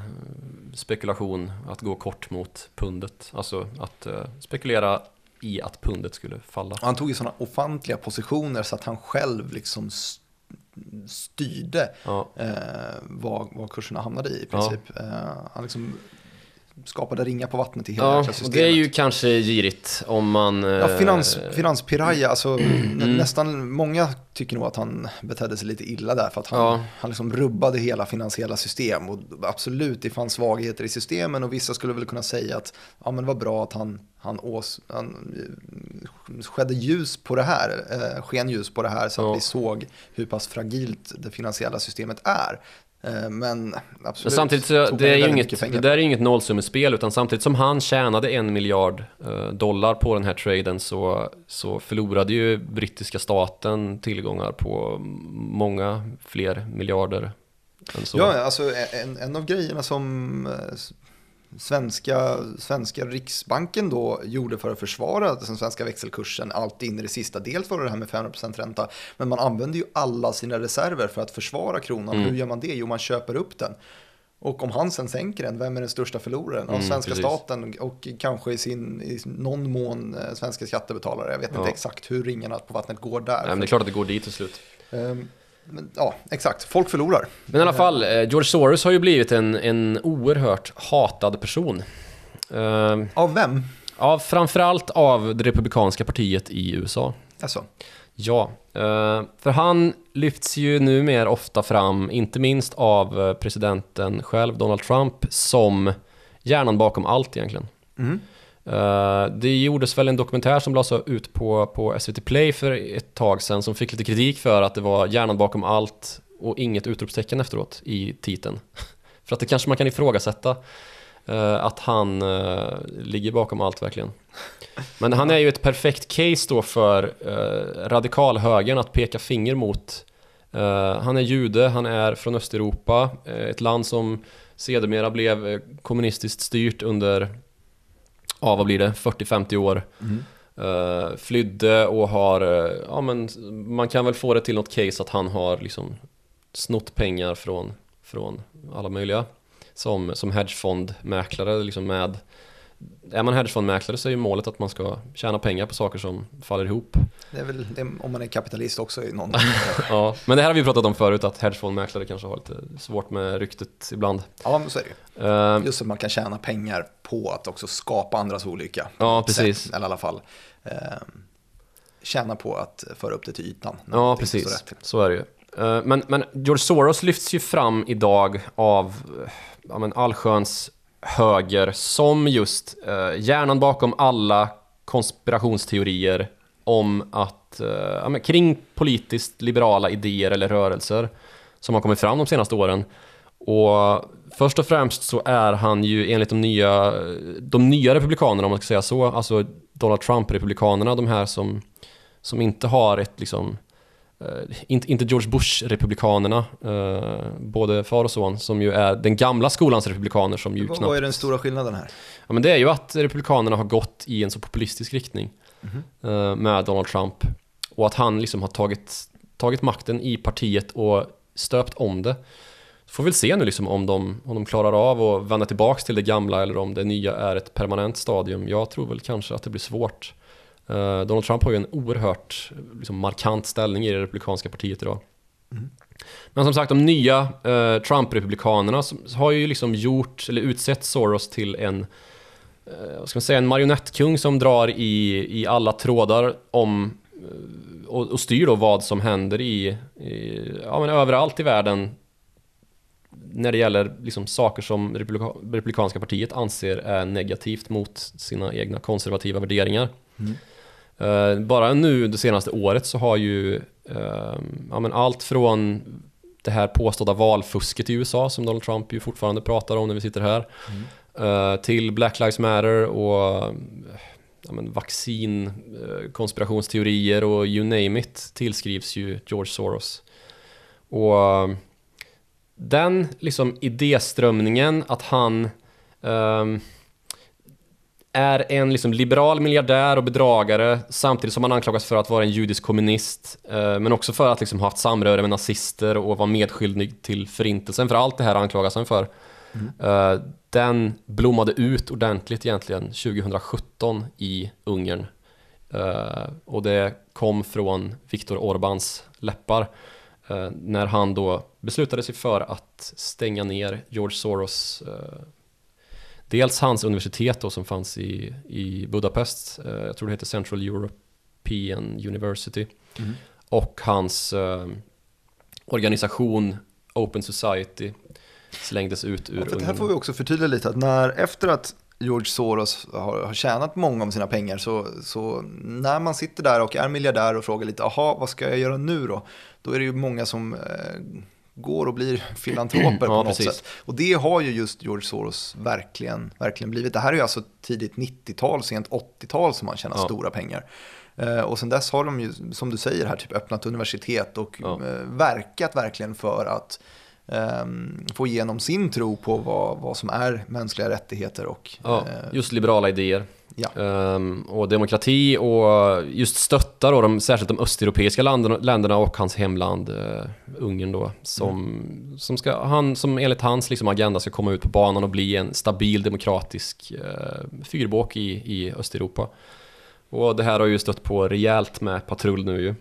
spekulation att gå kort mot pundet. Alltså att eh, spekulera i att pundet skulle falla. han tog ju sådana ofantliga positioner så att han själv liksom st- styrde Ja, eh, vad, vad kurserna hamnade i i Ja. princip. Eh, han liksom skapade ringar på vattnet i hela ja jäkla systemet. det är ju kanske girigt om man... Ja, eh, finans, finanspiraya, alltså [clears throat] Mm. nä, nästan många tycker nog att han betedde sig lite illa där för att han, Ja. han liksom rubbade hela finansiella system och absolut det fanns svagheter i systemen och vissa skulle väl kunna säga att ja men vad bra att han, han, ås, han eh, skedde ljus på det här, eh, sken ljus på det här så att Ja. vi såg hur pass fragilt det finansiella systemet är. Eh, Men absolut. Men samtidigt så, det är ju inget, det där är ju inget nollsummespel utan samtidigt som han tjänade en miljard eh, dollar på den här traden så, så förlorade ju brittiska staten tillgångar på många fler miljarder. Ja, alltså en, en av grejerna som eh, svenska, svenska riksbanken då gjorde för att försvara den svenska växelkursen allt in i det sista. Dels var det det här med 500% ränta, men man använde ju alla sina reserver för att försvara kronan. Mm. Hur gör man det? Jo, man köper upp den. Och om han sen sänker den, vem är den största förloraren? Mm, svenska precis. staten och kanske i, sin, i någon mån eh, svenska skattebetalare. Jag vet Ja. inte exakt hur ringarna på vattnet går där. Nej, men det är klart att det går dit till slut. Ehm, Men, ja, exakt. Folk förlorar. Men i alla fall, eh, George Soros har ju blivit en, en oerhört hatad person. Uh, av vem? Ja, framförallt av det republikanska partiet i USA. Alltså. Ja, uh, för han lyfts ju numera ofta fram, inte minst av presidenten själv, Donald Trump, som hjärnan bakom allt egentligen. Mm. Uh, det gjordes väl en dokumentär som lades ut på, på SVT Play för ett tag sedan som fick lite kritik för att det var hjärnan bakom allt och inget utropstecken efteråt i titeln. [laughs] för att det kanske man kan ifrågasätta uh, att han uh, ligger bakom allt verkligen. Men han är ju ett perfekt case då för uh, radikalhögern att peka finger mot. han är jude, han är från Östeuropa, ett land som sedermera blev kommunistiskt styrt under ja vad blir det, 40-50 år. Mm. Uh, flydde och har, uh, ja men man kan väl få det till något case att han har liksom snott pengar från, från alla möjliga. Som, som hedgefondmäklare liksom med är man hedgefondmäklare så är ju målet att man ska tjäna pengar på saker som faller ihop. Det är väl det, om man är kapitalist också i någon [laughs] Ja, men det här har vi pratat om förut att hedgefondmäklare kanske har lite svårt med ryktet ibland. Ja, men så är det ju. Uh, Just att man kan tjäna pengar på att också skapa andras olycka. Ja, precis. Sätt, eller i alla fall uh, tjäna på att föra upp det till ytan. Ja, precis. Så är det ju. Uh, men, men George Soros lyfts ju fram idag av ja, men allsköns höger som just eh, hjärnan bakom alla konspirationsteorier om att, eh, ja, kring politiskt liberala idéer eller rörelser som har kommit fram de senaste åren. Och först och främst så är han ju enligt de nya, de nya republikanerna om man ska säga så, alltså Donald Trump-republikanerna, de här som, som inte har ett liksom inte, inte George Bush-republikanerna, uh, både far och son, som ju är den gamla skolans republikaner som ju Vad knappt... är den stora skillnaden här? Ja men det är ju att republikanerna har gått i en så populistisk riktning mm -hmm. med Donald Trump. Och att han liksom har tagit, tagit makten i partiet och stöpt om det. Får väl se nu liksom om de, om de klarar av att vända tillbaks till det gamla eller om det nya är ett permanent stadium. Jag tror väl kanske att det blir svårt. Uh, Donald Trump har ju en oerhört liksom, markant ställning i det republikanska partiet idag. Mm. Men som sagt, de nya uh, Trump-republikanerna har ju liksom gjort, eller utsett Soros till en, uh, vad ska man säga, en marionettkung som drar i, i alla trådar om och, och styr då vad som händer i, i, ja men överallt i världen när det gäller liksom saker som republika, republikanska partiet anser är negativt mot sina egna konservativa värderingar. Mm. Uh, bara nu det senaste året så har ju uh, ja, men allt från det här påstådda valfusket i USA som Donald Trump ju fortfarande pratar om när vi sitter här mm. uh, till Black Lives Matter och ja, men vaccin, konspirationsteorier och you name it tillskrivs ju George Soros. Och den liksom idéströmningen att han um, är en liksom liberal miljardär och bedragare samtidigt som han anklagas för att vara en judisk kommunist eh, men också för att liksom ha haft samröre med nazister och vara medskyldig till förintelsen för allt det här anklagas han för. Mm. Eh, den blommade ut ordentligt egentligen 2017 i Ungern eh, och det kom från Viktor Orbáns läppar när han då beslutade sig för att stänga ner George Soros dels hans universitet då som fanns i, i Budapest, eh, jag tror det heter Central European University, mm. och hans eh, organisation Open Society slängdes ut ur ja, Det här får vi också förtydliga lite, att när efter att George Soros har, har tjänat många av sina pengar så, så när man sitter där och är miljardär och frågar lite, aha, vad ska jag göra nu då? Då är det ju många som eh, går och blir [clears throat] filantroper på något precis. sätt. Och det har ju just George Soros verkligen, verkligen blivit. Det här är ju alltså tidigt 90-tal, sent 80-tal som han tjänar ja. stora pengar. Eh, och sen dess har de ju, som du säger här, typ öppnat universitet och ja. eh, verkat verkligen för att eh, få igenom sin tro på vad, vad som är mänskliga rättigheter och... Ja, eh, just liberala idéer. Ja. Um, och demokrati och just stötta då de, särskilt de östeuropeiska länderna, länderna och hans hemland uh, Ungern då som, mm. som, ska, han, som enligt hans liksom, agenda ska komma ut på banan och bli en stabil demokratisk uh, fyrbåk i, i Östeuropa. Och det här har ju stött på rejält med patrull nu ju.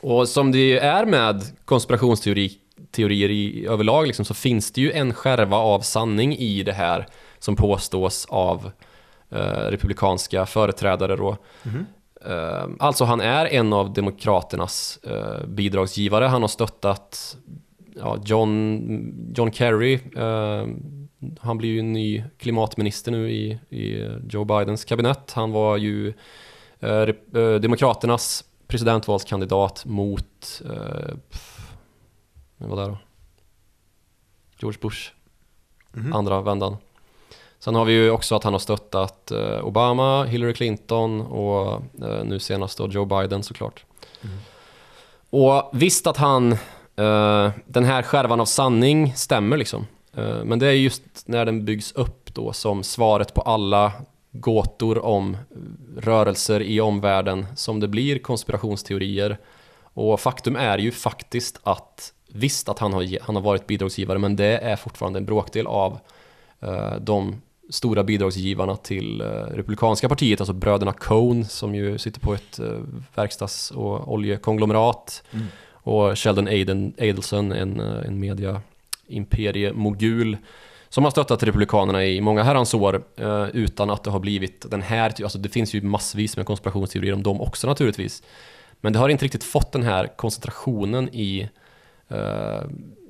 Och som det är med konspirationsteorier i överlag liksom, så finns det ju en skärva av sanning i det här som påstås av republikanska företrädare då. Eh, alltså han är en av demokraternas eh, bidragsgivare. Han har stöttat ja, John, John Kerry. Eh, han blir ju ny klimatminister nu i, i Joe Bidens kabinett. Han var ju eh, eh, demokraternas presidentvalskandidat mot, eh, vad var det då? George Bush, Mhm. andra vändan. Sen har vi ju också att han har stöttat eh, Obama, Hillary Clinton och eh, nu senast då Joe Biden såklart. Mm. Och visst att han, eh, den här skärvan av sanning stämmer liksom. Men det är just när den byggs upp då som svaret på alla gåtor om rörelser i omvärlden som det blir konspirationsteorier. Och faktum är ju faktiskt att visst att han har, han har varit bidragsgivare men det är fortfarande en bråkdel av de stora bidragsgivarna till eh, Republikanska partiet, alltså bröderna Cohn som ju sitter på ett eh, verkstads och oljekonglomerat Mm. och Sheldon Aden, Adelson, en, eh, en media imperiemogul som har stöttat Republikanerna i många herrans år utan att det har blivit den här, alltså det finns ju massvis med konspirationsteorier om dem också naturligtvis. Men det har inte riktigt fått den här koncentrationen i eh,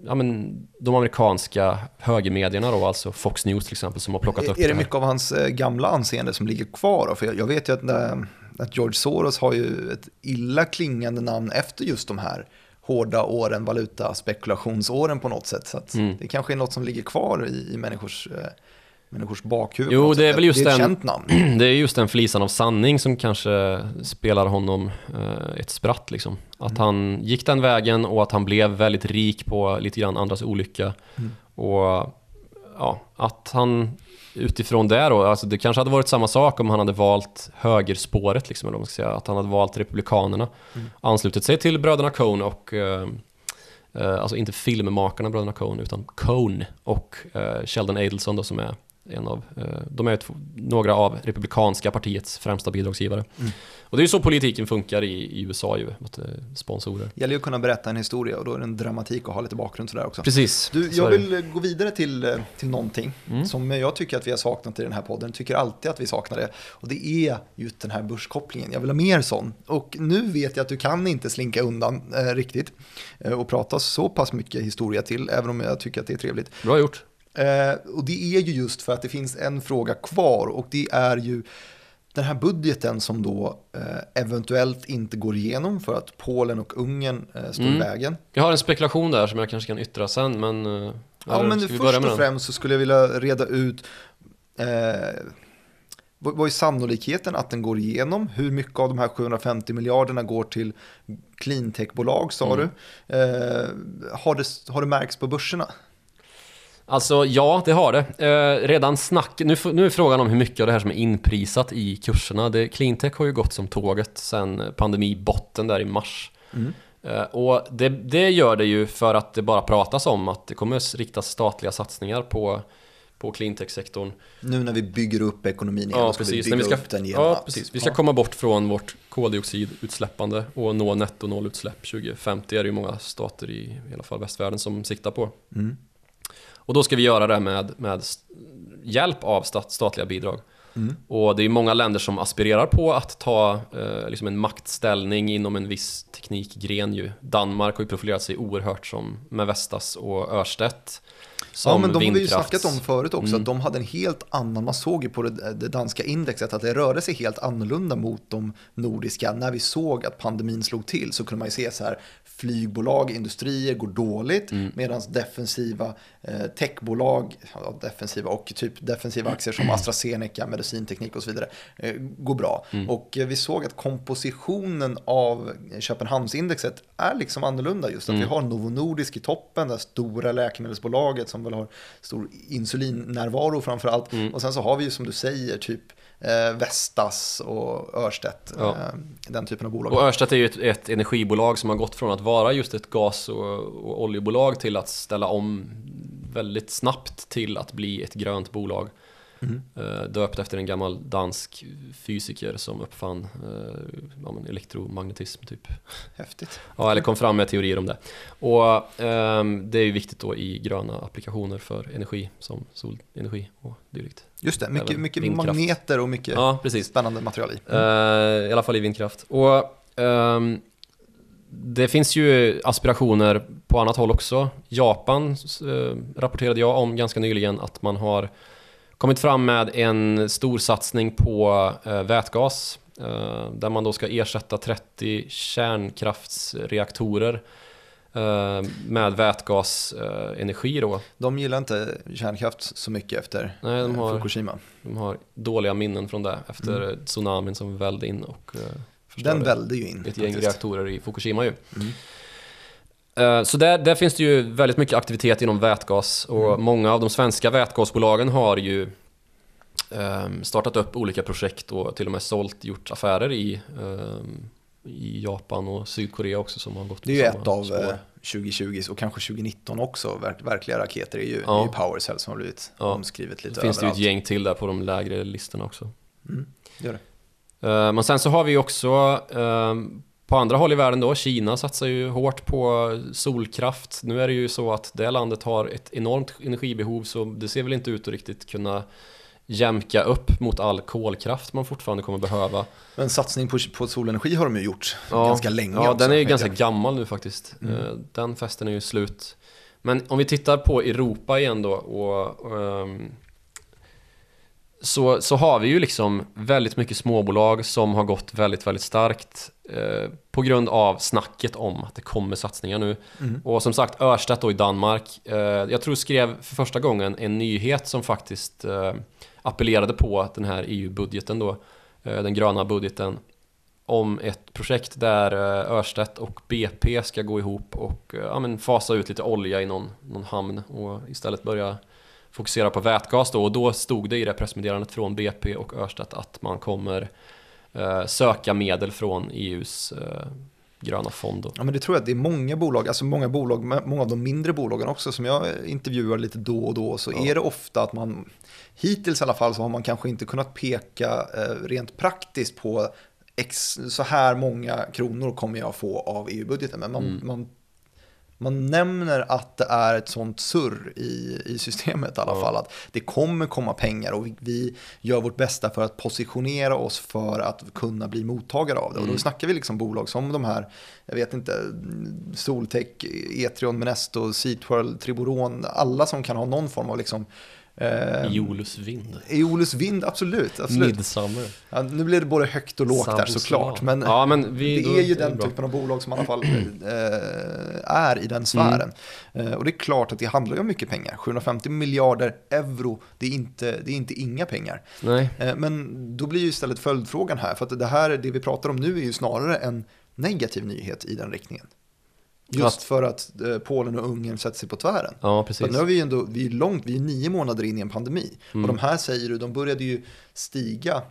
ja, men de amerikanska högermedierna då, alltså Fox News till exempel som har plockat upp Är, är det mycket av hans eh, gamla anseende som ligger kvar? Då? För jag, jag vet ju att, eh, att George Soros har ju ett illa klingande namn efter just de här hårda åren, valutaspekulationsåren på något sätt. Så Mm. det kanske är något som ligger kvar i, i människors, eh, människors bakhuvud. Jo, det är väl just det är den- namn. [clears throat] Det är just den flisan av sanning som kanske spelar honom eh, ett spratt liksom. Att Mm. han gick den vägen och att han blev väldigt rik på lite grann andras olycka. Mm. Och ja, att han utifrån det då, alltså det kanske hade varit samma sak om han hade valt högerspåret liksom, eller man ska säga, att han hade valt Republikanerna, Mm. anslutit sig till bröderna Cohn och eh, eh, alltså inte filmmakarna bröderna Cohn utan Cohn och eh, Sheldon Adelson då som är en av, eh, de är några av Republikanska partiets främsta bidragsgivare. Mm. Och det är ju så politiken funkar i, USA ju, att eh, sponsorer. Det gäller ju att kunna berätta en historia och då är det en dramatik och ha lite bakgrund sådär också. Precis. Du, jag vill gå vidare till, eh, till någonting Mm. som jag tycker att vi har saknat i den här podden. Tycker alltid att vi saknar det. Och det är just den här börskopplingen. Jag vill ha mer sån. Och nu vet jag att du kan inte slinka undan eh, riktigt och prata så pass mycket historia till, även om jag tycker att det är trevligt. Bra gjort. Eh, och det är ju just för att det finns en fråga kvar och det är ju den här budgeten som då eh, eventuellt inte går igenom för att Polen och Ungern eh, står Mm. i vägen. Jag har en spekulation där som jag kanske kan yttra sen, men... eh, Ja, men först och den? främst så skulle jag vilja reda ut eh, vad vad är sannolikheten att den går igenom? Hur mycket av de här 750 miljarderna går till cleantechbolag sa Mm. du? Eh, har, det, har det märkts på börserna? Alltså ja, det har det. Eh, redan snack, nu, nu är frågan om hur mycket av det här som är inprisat i kurserna. Det, cleantech har ju gått som tåget sen pandemibotten där i mars. Mm. Eh, och det, det gör det ju för att det bara pratas om att det kommer riktas statliga satsningar på, på cleantech-sektorn. Nu när vi bygger upp ekonomin igen, Ja, ska precis. vi bygga vi ska, upp den genom ja, precis. Vi ska ja. komma bort från vårt koldioxidutsläppande och nå netto nollutsläpp 2050 är det ju många stater i, i alla fall västvärlden som siktar på. Mm. Och då ska vi göra det med, med hjälp av stat, statliga bidrag. Mm. Och det är många länder som aspirerar på att ta eh, liksom en maktställning inom en viss teknikgren ju. Danmark har ju profilerat sig oerhört som med Vestas och Örstedt. Som Ja, men de har vi ju vindkrafts- snackat om förut också, Mm. att de hade en helt annan, man såg ju på det, det danska indexet att det rörde sig helt annorlunda mot de nordiska. När vi såg att pandemin slog till så kunde man ju se så här, flygbolag, industrier går dåligt, Mm. medan defensiva eh, techbolag, ja, defensiva och typ defensiva aktier som AstraZeneca, medicinteknik och så vidare, eh, går bra. Mm. Och eh, vi såg att kompositionen av Köpenhamnsindexet är liksom annorlunda just. Att Mm. vi har Novo Nordisk i toppen, det stora läkemedelsbolaget som väl har stor insulinnärvaro framför allt. Mm. Och sen så har vi ju som du säger typ eh, Vestas och Örstedt, Ja. eh, den typen av bolag. Och Örstedt är ju ett, ett energibolag som har gått från att vara just ett gas och, och oljebolag till att ställa om väldigt snabbt till att bli ett grönt bolag. Mm. Döpt efter en gammal dansk fysiker som uppfann ja, men elektromagnetism typ. Häftigt. [laughs] Ja, eller kom fram med teorier om det. Och um, det är ju viktigt då i gröna applikationer för energi som solenergi och dylikt. Just det, mycket, mycket magneter och mycket ja, spännande material i. Mm. Uh, I alla fall i vindkraft. Och um, det finns ju aspirationer på annat håll också. Japan uh, rapporterade jag om ganska nyligen att man har kommit fram med en stor satsning på uh, vätgas uh, där man då ska ersätta 30 kärnkraftsreaktorer med vätgasenergi då. De gillar inte kärnkraft så mycket efter Nej, de har, Fukushima. De har dåliga minnen från det efter mm. tsunamin som välde in och den välde ju in. Ett gäng reaktorer i Fukushima ju. Mm. Eh, så där, där, finns det ju väldigt mycket aktivitet inom vätgas och mm. många av de svenska vätgasbolagen har ju um, startat upp olika projekt och till och med sålt, gjort affärer i, um, i Japan och Sydkorea också som har gått Det är ju ett av spår. 2020 och kanske 2019 också, verk, verkliga raketer är ju, ja. är ju PowerCell som har blivit ja. omskrivet lite Det finns överallt. det ju ett gäng till där på de lägre listorna också. Mm, gör det. Eh, men sen så har vi också ehm, på andra håll i världen då, Kina satsar ju hårt på solkraft. Nu är det ju så att det landet har ett enormt energibehov så det ser väl inte ut att riktigt kunna jämka upp mot all kolkraft man fortfarande kommer behöva. Men satsning på, på solenergi har de ju gjort ja, ganska länge Ja, också, den är ju ganska jag. gammal nu faktiskt. Mm. Eh, den festen är ju slut. Men om vi tittar på Europa igen då och, och um, så, så har vi ju liksom väldigt mycket småbolag som har gått väldigt, väldigt starkt eh, på grund av snacket om att det kommer satsningar nu. Mm. Och som sagt, Örstedt då i Danmark, eh, jag tror skrev för första gången en nyhet som faktiskt eh, appellerade på den här EU-budgeten då, eh, den gröna budgeten, om ett projekt där eh, Örstedt och BP ska gå ihop och eh, ja, men fasa ut lite olja i någon, någon hamn och istället börja fokusera på vätgas då och då stod det i det pressmeddelandet från BP och Örstedt att man kommer eh, söka medel från EUs eh, gröna fond. Då. Ja men det tror jag att det är många bolag, alltså många bolag, många av de mindre bolagen också som jag intervjuar lite då och då så ja. är det ofta att man, hittills i alla fall så har man kanske inte kunnat peka eh, rent praktiskt på X, så här många kronor kommer jag få av EU-budgeten. Men man, mm. man man nämner att det är ett sånt surr i, i systemet i alla fall. Att det kommer komma pengar och vi, vi, gör vårt bästa för att positionera oss för att kunna bli mottagare av det. Och då mm. snackar vi liksom bolag som de här, jag vet inte, Soltech, Etrion, Menesto, Seatworld, Triboron, alla som kan ha någon form av liksom Eh, Iolus vind. Iolus vind, absolut. absolut. Midsummer. Ja, nu blir det både högt och lågt där såklart. Men, ja, men vi, det är ju den är typen av bolag som i alla fall eh, är i den sfären. Mm. Eh, och det är klart att det handlar ju om mycket pengar. 750 miljarder euro, det är inte, det är inte inga pengar. Nej. Eh, men då blir ju istället följdfrågan här, för att det här, det vi pratar om nu är ju snarare en negativ nyhet i den riktningen. Just för att eh, Polen och Ungern sätter sig på tvären. Ja, precis. nu är vi ändå, vi är långt, vi är nio månader in i en pandemi. Mm. Och de här säger du, de började ju stiga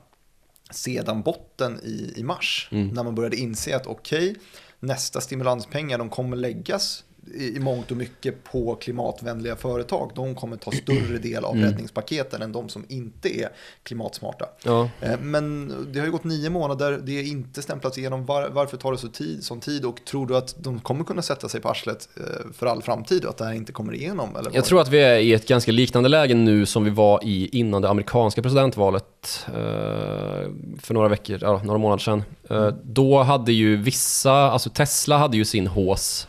sedan botten i, i mars. Mm. När man började inse att okej, okay, nästa stimulanspengar de kommer läggas i, mångt och mycket på klimatvänliga företag. De kommer ta större [clears throat] del av mm. räddningspaketen än de som inte är klimatsmarta. Ja. Eh, men det har ju gått nio månader, det är inte stämplats igenom. Var, varför tar det så tid, sån tid? Och tror du att de kommer kunna sätta sig på arslet eh, för all framtid och att det här inte kommer igenom? Eller Jag tror att vi är i ett ganska liknande läge nu som vi var i innan det amerikanska presidentvalet eh, för några veckor, ja, några månader sedan. Mm. Då hade ju vissa, alltså Tesla hade ju sin hås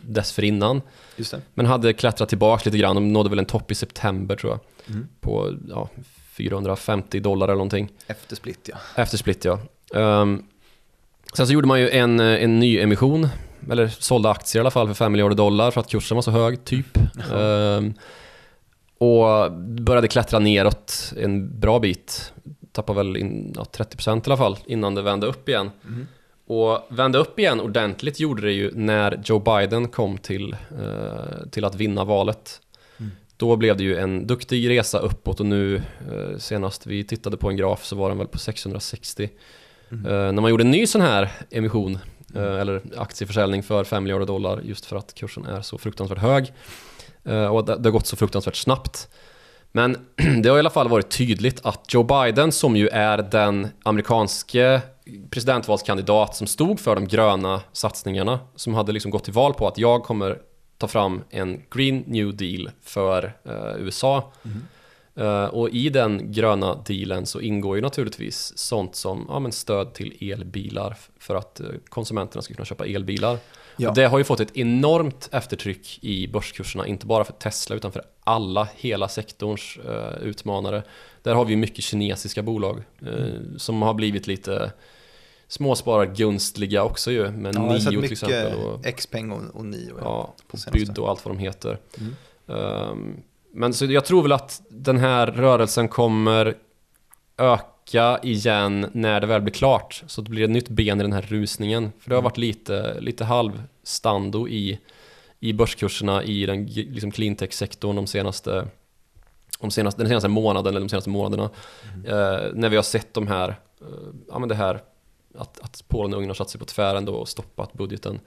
dessförinnan. Just det. Men hade klättrat tillbaka lite grann. De nådde väl en topp i september tror jag. Mm. På ja, 450 dollar eller någonting. Efter split ja. Efter split ja. Um, sen så gjorde man ju en, en ny emission. Eller sålde aktier i alla fall för 5 miljarder dollar för att kursen var så hög, typ. Um, och började klättra neråt en bra bit. Tappade väl in, ja, 30% i alla fall innan det vände upp igen. Mm. Och vände upp igen ordentligt gjorde det ju när Joe Biden kom till, eh, till att vinna valet. Mm. Då blev det ju en duktig resa uppåt och nu eh, senast vi tittade på en graf så var den väl på 660. Mm. Eh, när man gjorde en ny sån här emission mm. eller aktieförsäljning för 5 miljarder dollar just för att kursen är så fruktansvärt hög. Eh, och det, det har gått så fruktansvärt snabbt. Men [clears throat] det har i alla fall varit tydligt att Joe Biden, som ju är den amerikanske presidentvalskandidat som stod för de gröna satsningarna, som hade liksom gått till val på att jag kommer ta fram en Green New Deal för eh, USA. Mm. Uh, och i den gröna dealen så ingår ju naturligtvis sånt som ja, men stöd till elbilar för att uh, konsumenterna ska kunna köpa elbilar. Ja. Och det har ju fått ett enormt eftertryck i börskurserna, inte bara för Tesla utan för alla, hela sektorns uh, utmanare. Där har vi mycket kinesiska bolag mm. som har blivit lite småsparargunstliga också ju, med ja, Nio till exempel. Och, Xpeng och, och Nio. Ja, ja Byd och allt vad de heter. Mm. Um, men så jag tror väl att den här rörelsen kommer öka igen när det väl blir klart. Så det blir ett nytt ben i den här rusningen. För det har varit lite, lite halvstando i, i börskurserna i den liksom cleantech-sektorn de senaste, de senaste, den senaste månaden eller de senaste månaderna. Mm. Eh, när vi har sett de här, eh, ja men det här att, att Polen och Ungern har satt sig på tvären då och stoppat budgeten.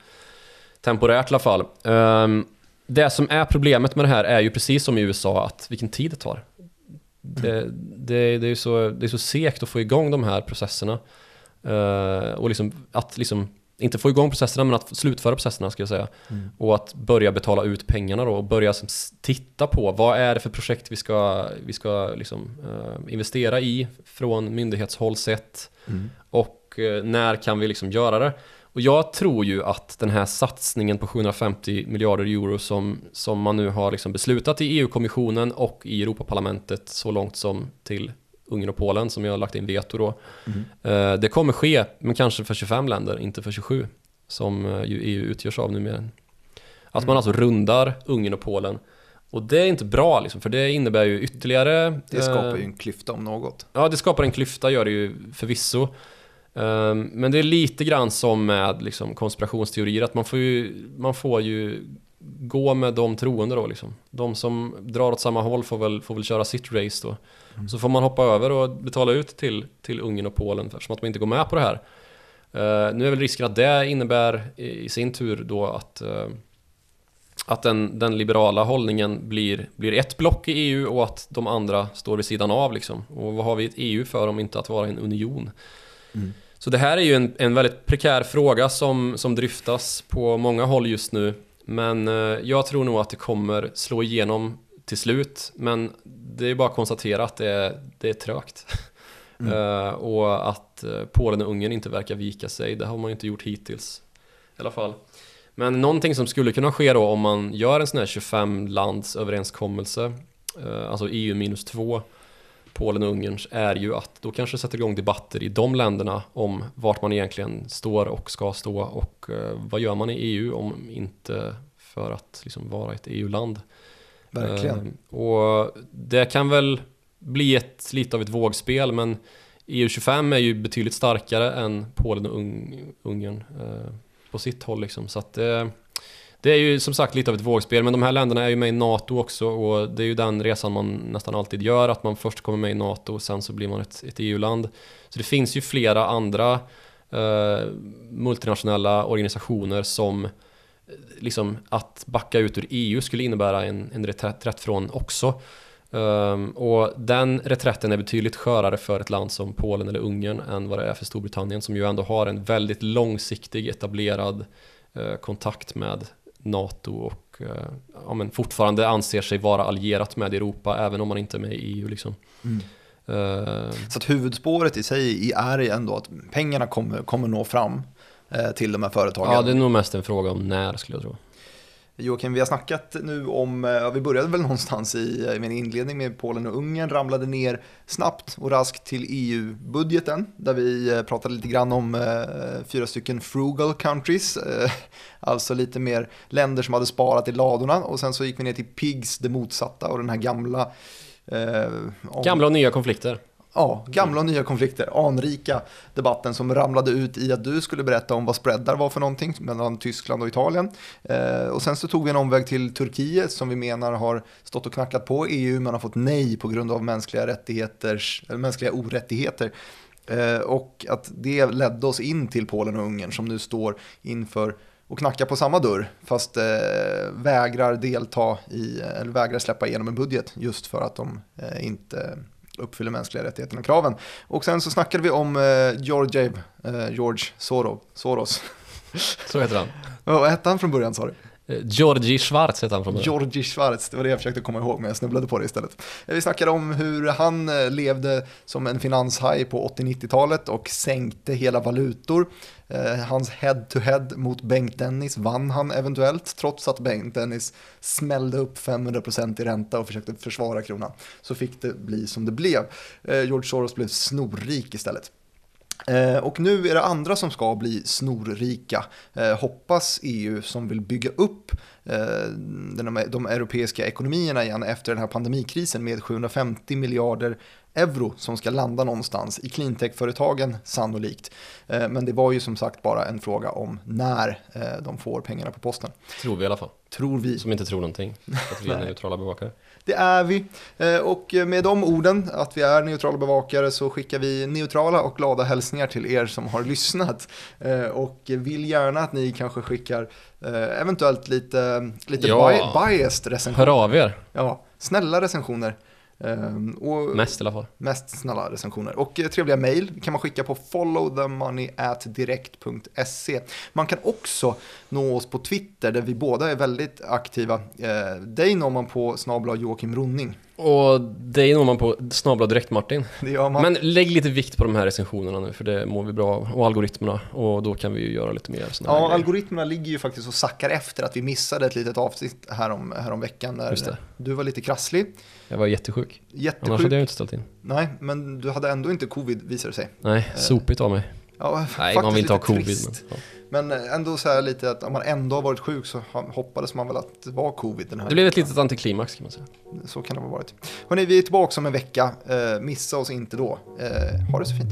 Temporärt i alla fall. Um, det som är problemet med det här är ju precis som i USA att vilken tid det tar. Det, det, det är så, det är så segt att få igång de här processerna. Uh, och liksom, att liksom, inte få igång processerna men att slutföra processerna ska jag säga. Mm. Och att börja betala ut pengarna då och börja titta på vad är det för projekt vi ska, vi ska liksom, uh, investera i från myndighetshåll sett. Mm. Och uh, när kan vi liksom göra det? Och jag tror ju att den här satsningen på 750 miljarder euro som, som man nu har liksom beslutat i EU-kommissionen och i Europaparlamentet så långt som till Ungern och Polen som jag har lagt in veto då. Mm. Eh, det kommer ske, men kanske för 25 länder, inte för 27 som eh, ju EU utgörs av numera. Att mm. man alltså rundar Ungern och Polen. Och det är inte bra liksom, för det innebär ju ytterligare... Det skapar ju en klyfta om något. Ja, det skapar en klyfta gör det ju förvisso. Ehm, men det är lite grann som med liksom, konspirationsteorier, att man får ju, man får ju gå med de troende då liksom. De som drar åt samma håll får väl, får väl köra sitt race då. Mm. Så får man hoppa över och betala ut till, till Ungern och Polen eftersom att man inte går med på det här. Uh, nu är väl risken att det innebär i, i sin tur då att, uh, att den, den, liberala hållningen blir, blir ett block i EU och att de andra står vid sidan av liksom. Och vad har vi ett EU för om inte att vara en union? Mm. Så det här är ju en, en väldigt prekär fråga som, som dryftas på många håll just nu. Men eh, jag tror nog att det kommer slå igenom till slut. Men det är bara att konstatera att det är, det är trögt. Mm. uh, [laughs] och att uh, Polen och Ungern inte verkar vika sig. Det har man ju inte gjort hittills. I alla fall. Men någonting som skulle kunna ske då om man gör en sån här 25 lands överenskommelse. Alltså EU minus 2 Polen och Ungerns är ju att då kanske sätter igång debatter i de länderna om vart man egentligen står och ska stå och eh, vad gör man i EU om inte för att liksom vara ett EU-land. Verkligen. Eh, och det kan väl bli ett, lite av ett vågspel men EU25 är ju betydligt starkare än Polen och Ungern eh, på sitt håll liksom. Så att det det är ju som sagt lite av ett vågspel, men de här länderna är ju med i NATO också och det är ju den resan man nästan alltid gör, att man först kommer med i NATO och sen så blir man ett, ett EU-land. Så det finns ju flera andra eh, multinationella organisationer som eh, liksom att backa ut ur EU skulle innebära en, en reträtt från också. Um, och den reträtten är betydligt skörare för ett land som Polen eller Ungern än vad det är för Storbritannien som ju ändå har en väldigt långsiktig etablerad uh, kontakt med NATO och eh, ja, men fortfarande anser sig vara allierat med Europa även om man inte är med i EU. Liksom. Mm. Uh, så att huvudspåret i sig är ändå att pengarna kommer, kommer nå fram uh, till de här företagen. Ja, det är nog mest en fråga om när skulle jag tro. Joakim, vi har snackat nu om, eh, ja, vi började väl någonstans i, eh, i min inledning med Polen och Ungern, ramlade ner snabbt och raskt till EU-budgeten, där vi eh, pratade lite grann om eh, fyra stycken frugal countries, eh, alltså lite mer länder som hade sparat i ladorna, och sen så gick vi ner till PIGS, det motsatta, och den här gamla Eh, om... Gamla och nya konflikter ja, gamla och nya konflikter, anrika debatten som ramlade ut i att du skulle berätta om vad spreadar var för någonting mellan Tyskland och Italien. Eh, och sen så tog vi en omväg till Turkiet som vi menar har stått och knackat på EU men har fått nej på grund av mänskliga, rättigheters, eller mänskliga orättigheter. Eh, och att det ledde oss in till Polen och Ungern som nu står inför och knackar på samma dörr fast eh, vägrar delta i, eller vägrar släppa igenom en budget just för att de eh, inte uppfyller mänskliga rättigheterna och kraven. Och sen så snackade vi om eh, George, eh, George Soros. Soros. Så heter han. [laughs] Vad hette han från början sa du? Eh, Georgi Schwarz heter han från början. Georgi Schwarz, det var det jag försökte komma ihåg men jag snubblade på det istället. Eh, Vi snackade om hur han eh, levde som en finanshaj på 80-90-talet och sänkte hela valutor. Eh, Hans head-to-head mot Bengt Dennis vann han eventuellt trots att Bengt Dennis smällde upp 500% i ränta och försökte försvara kronan. Så fick det bli som det blev. Eh, George Soros blev snorrik istället. Eh, och nu är det andra som ska bli snorrika. Eh, hoppas EU som vill bygga upp eh, de, europeiska ekonomierna igen efter den här pandemikrisen med 750 miljarder euro som ska landa någonstans i cleantech-företagen sannolikt. Men det var ju som sagt bara en fråga om när de får pengarna på posten. Tror vi i alla fall. Tror vi. Som inte tror någonting. Att vi är [laughs] neutrala bevakare. Det är vi. Eh, Och med de orden, att vi är neutrala bevakare, så skickar vi neutrala och glada hälsningar till er som har lyssnat. Eh, Och vill gärna att ni kanske skickar eh, eventuellt lite, lite Ja. bi- biased recensioner. Hör av er. Ja, snälla recensioner. Eh, Och Mest i alla fall. mest snälla recensioner. Och eh, trevliga mejl kan man skicka på followthemoney@direkt.se. Man kan också nå oss på Twitter där vi båda är väldigt aktiva. Eh, dig når man på snabla Joakim Ronning. Och dig når man på snabla direkt Martin. Det gör man. Men lägg lite vikt på de här recensionerna nu för det mår vi bra av. Och algoritmerna. Och då kan vi ju göra lite mer sådana Ja, algoritmerna ligger ju faktiskt och sackar efter att vi missade ett litet avsnitt härom, härom veckan där du var lite krasslig. Jag var jättesjuk. Annars Jättesjuk. hade jag inte ställt in. Nej, men du hade ändå inte covid visar det sig. Nej, sopigt av mig. Ja, Nej, man vill inte ha covid. trist. Men. Men ändå så här lite att om man ändå har varit sjuk så hoppades man väl att det var covid den här Det blev ett litet antiklimax kan man säga. Så kan det ha varit. Hörrni, vi är tillbaka om en vecka. Eh, missa oss inte då. Eh, ha det så fint.